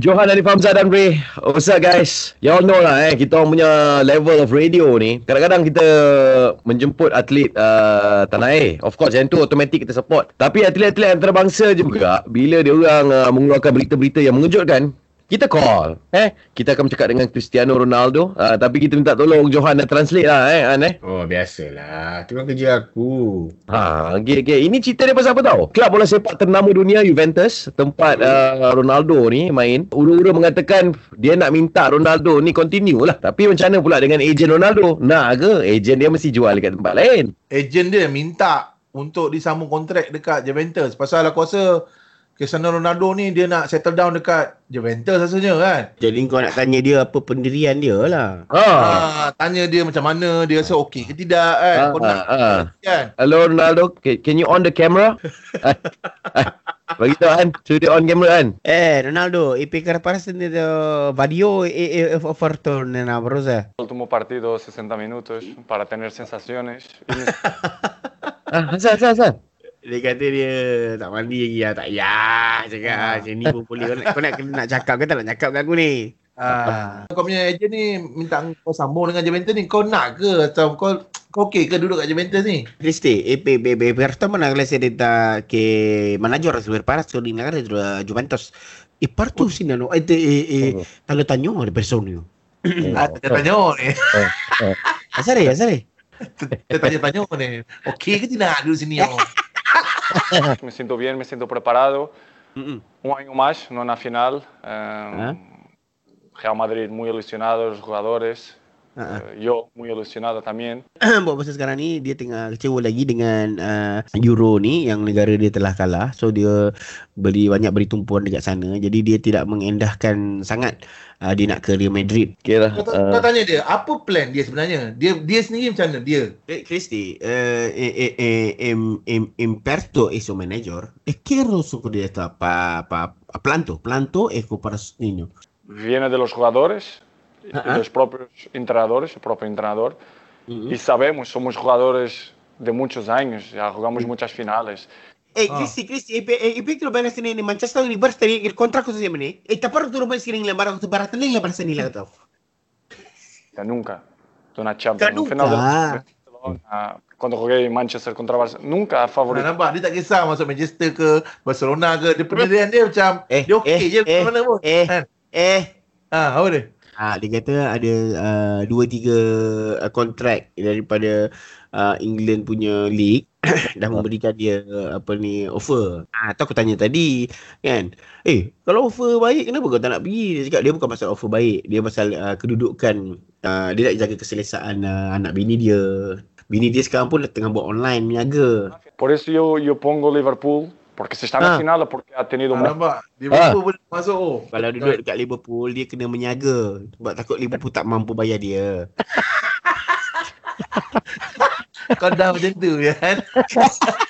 Johan Alif Hamzah dan Ray. What's up guys? Y'all know lah eh, kita punya level of radio ni. Kadang-kadang kita menjemput atlet uh, tanah air. Of course, yang tu automatic kita support. Tapi atlet-atlet antarabangsa juga, bila dia orang uh, mengeluarkan berita-berita yang mengejutkan, kita call eh? Kita akan bercakap dengan Cristiano Ronaldo. Uh, tapi kita minta tolong Johan nak translate lah eh An eh? Oh biasalah. Tu kan kerja aku. Ha okey okey. Ini cerita dia pasal apa tau? Kelab bola sepak ternama dunia Juventus tempat uh, Ronaldo ni main. Ura-ura mengatakan dia nak minta Ronaldo ni continue lah. Tapi macam mana pula dengan ejen Ronaldo? Nak ke? Ejen dia mesti jual dekat tempat lain. Ejen dia minta untuk disambung kontrak dekat Juventus. Pasal aku rasa Cristiano Ronaldo ni dia nak settle down dekat Juventus rasanya kan. Jadi kau nak tanya dia Apa pendirian dia lah ha Ah, tanya dia macam mana, dia rasa okey ke tidak kan. Ah, Kau nak ah. kan. Hello Ronaldo, can, you on the camera? Ah, ah, Bagi tahu kan, suruh dia on camera kan. Eh Ronaldo E per paraste vario e, e offerto nella prosa último partido 60 minutos para tener sensaciones. Ah, asal, asal, asal. Dia kata dia tak mandi lagi lah Tak payah cakap ah. Macam ni pun boleh Kau nak, kau nak, kena nak cakap ke tak nak cakap dengan aku ni Ah, kau punya ejen ni minta kau sambung dengan Juventus ni kau nak ke atau kau kau okey ke duduk kat Juventus ni? Cristi, e per, per, per sta una classe detta che manager per parazzo di una gara della Juventus e parto oh. sinano e, e, e Oh. talo tagno le persone. Ah, dia tanya ni. Asare, asare. Tanya-tanya ni. Okey ke tidak duduk sini? Oh? me siento bien, me siento preparado. Un año más, no una final. Eh, Real Madrid muy ilusionado, los jugadores. Ah, ah. Eh, yo muy ilusionado también. Buat masa sekarang ni dia tengah kecewa lagi dengan uh, Euro ni yang negara dia telah kalah. So dia beri banyak beri tumpuan dekat sana. Jadi dia tidak mengendahkan sangat uh, dia nak ke Real Madrid. Okay lah. Kau, ta- kau tanya dia, apa plan dia sebenarnya? Dia dia sendiri macam mana dia? Eh, Cristi, eh, eh, eh, eh, em, em, Imperto è suo manager e che rosso con esta pa, pa, planto, planto e para niño. Viene de los jugadores, y Ah, de ah. los propios entrenadores, el propio entrenador. Mm-hmm. Y sabemos, somos jugadores de muchos años, ya jugamos muchas finales. Eh, Ah. Cristi, Cristi, e, e, e Pietro bene se ne Manchester University il contratto si ne e ta parlo tu non pensi in la barra tu barata nella barra nella to. Ya nunca. De una Champions. Ya un final de nunca. Barcelona, cuando jugué en Manchester contra Barcelona, nunca Nak favorito. nampak dia tak kisah masuk Manchester ke Barcelona ke dia pendirian dia macam Eh, dia okey eh, je eh, mana pun. eh. Kan? Eh, Ha, apa dia? Ah, dia kata ada uh, dua tiga uh, kontrak daripada uh, England punya league dah memberikan dia uh, apa ni offer. Ah, tu aku tanya tadi kan. Eh, kalau offer baik kenapa kau tak nak pergi? Dia cakap dia bukan pasal offer baik, dia pasal uh, kedudukan uh, dia nak jaga keselesaan uh, anak bini dia. Bini dia sekarang pun tengah buat online meniaga. Por eso yo, yo pongo Liverpool, porque si está en Ah. la final, porque ha tenido Ha, un nampak? Dia Ah. ah. boleh masuk oh. Kalau duduk dekat Liverpool dia kena meniaga sebab takut Liverpool tak mampu bayar dia. Kau dah macam tu kan?